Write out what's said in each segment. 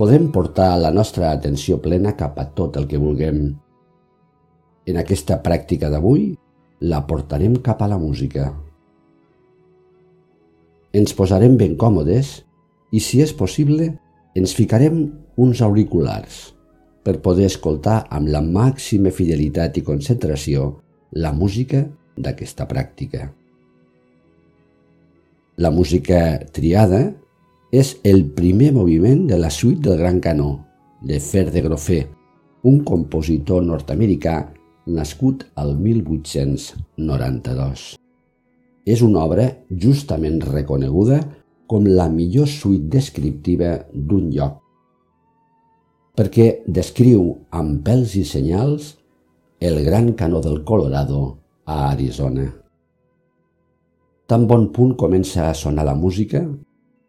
podem portar la nostra atenció plena cap a tot el que vulguem. En aquesta pràctica d'avui la portarem cap a la música. Ens posarem ben còmodes i, si és possible, ens ficarem uns auriculars per poder escoltar amb la màxima fidelitat i concentració la música d'aquesta pràctica. La música triada és el primer moviment de la suite del Gran Canó, de Fer de Grofé, un compositor nord-americà nascut al 1892. És una obra justament reconeguda com la millor suite descriptiva d'un lloc, perquè descriu amb pèls i senyals el Gran Canó del Colorado a Arizona. Tan bon punt comença a sonar la música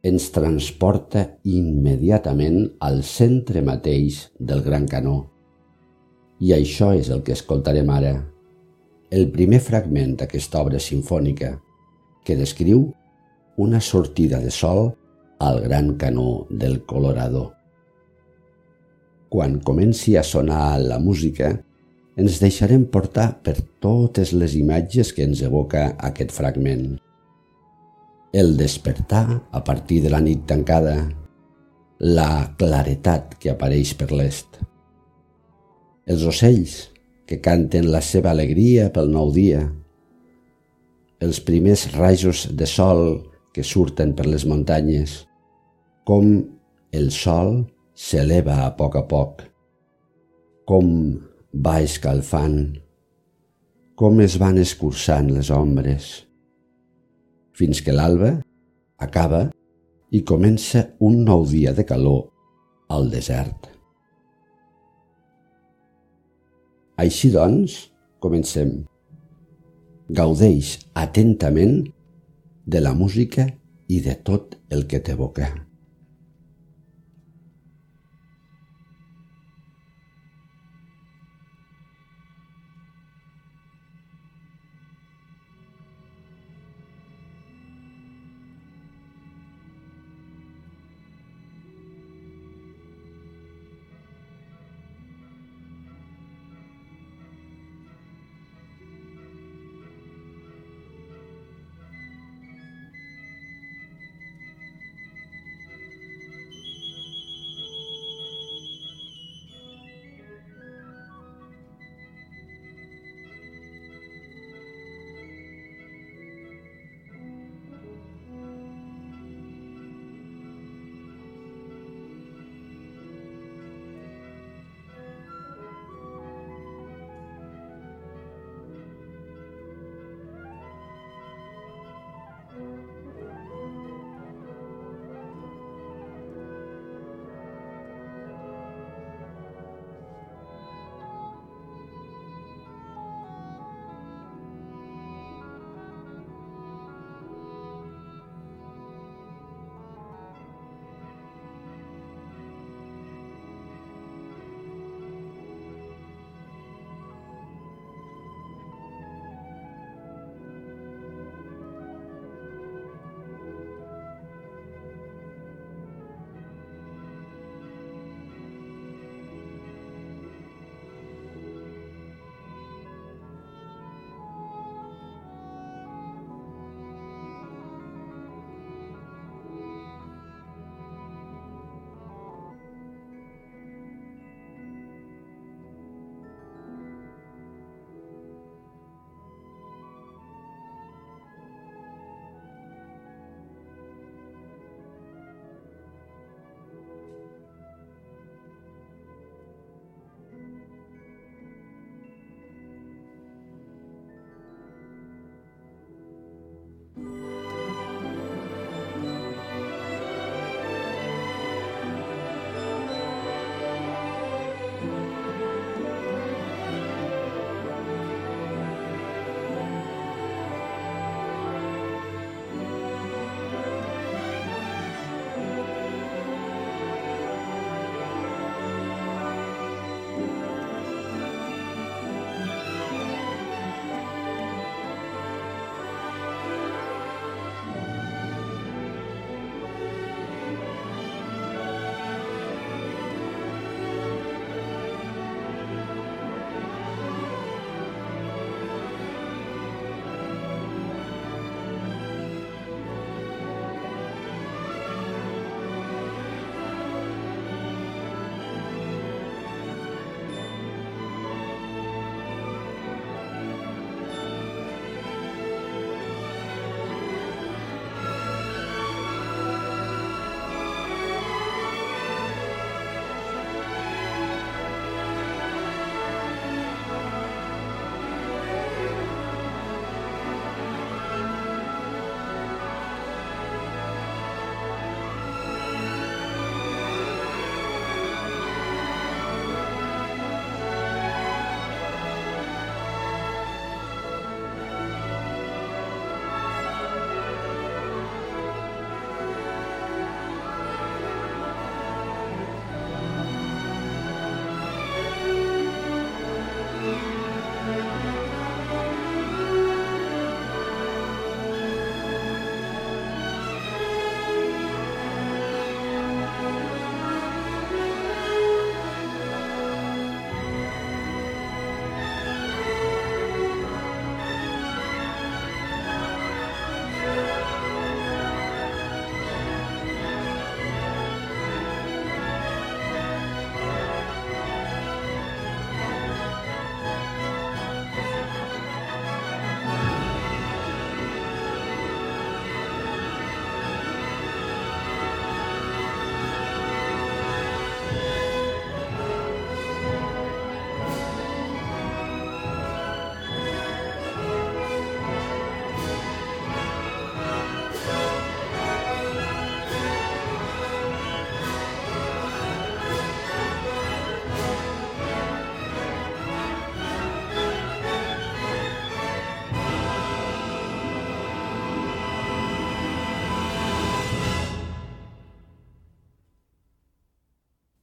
ens transporta immediatament al centre mateix del Gran Canó. I això és el que escoltarem ara, el primer fragment d'aquesta obra sinfònica, que descriu una sortida de sol al Gran Canó del Colorado. Quan comenci a sonar la música, ens deixarem portar per totes les imatges que ens evoca aquest fragment el despertar a partir de la nit tancada, la claretat que apareix per l'est, els ocells que canten la seva alegria pel nou dia, els primers rajos de sol que surten per les muntanyes, com el sol s'eleva a poc a poc, com va escalfant, com es van escurçant les ombres, fins que l'alba acaba i comença un nou dia de calor al desert. Així doncs, comencem. Gaudeix atentament de la música i de tot el que t'evoca.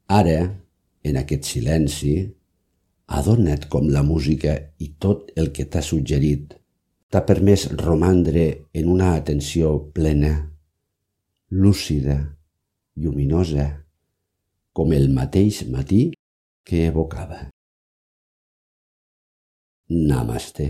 Ara, en aquest silenci, adona't com la música i tot el que t'ha suggerit t'ha permès romandre en una atenció plena, lúcida, lluminosa, com el mateix matí que evocava. Namaste.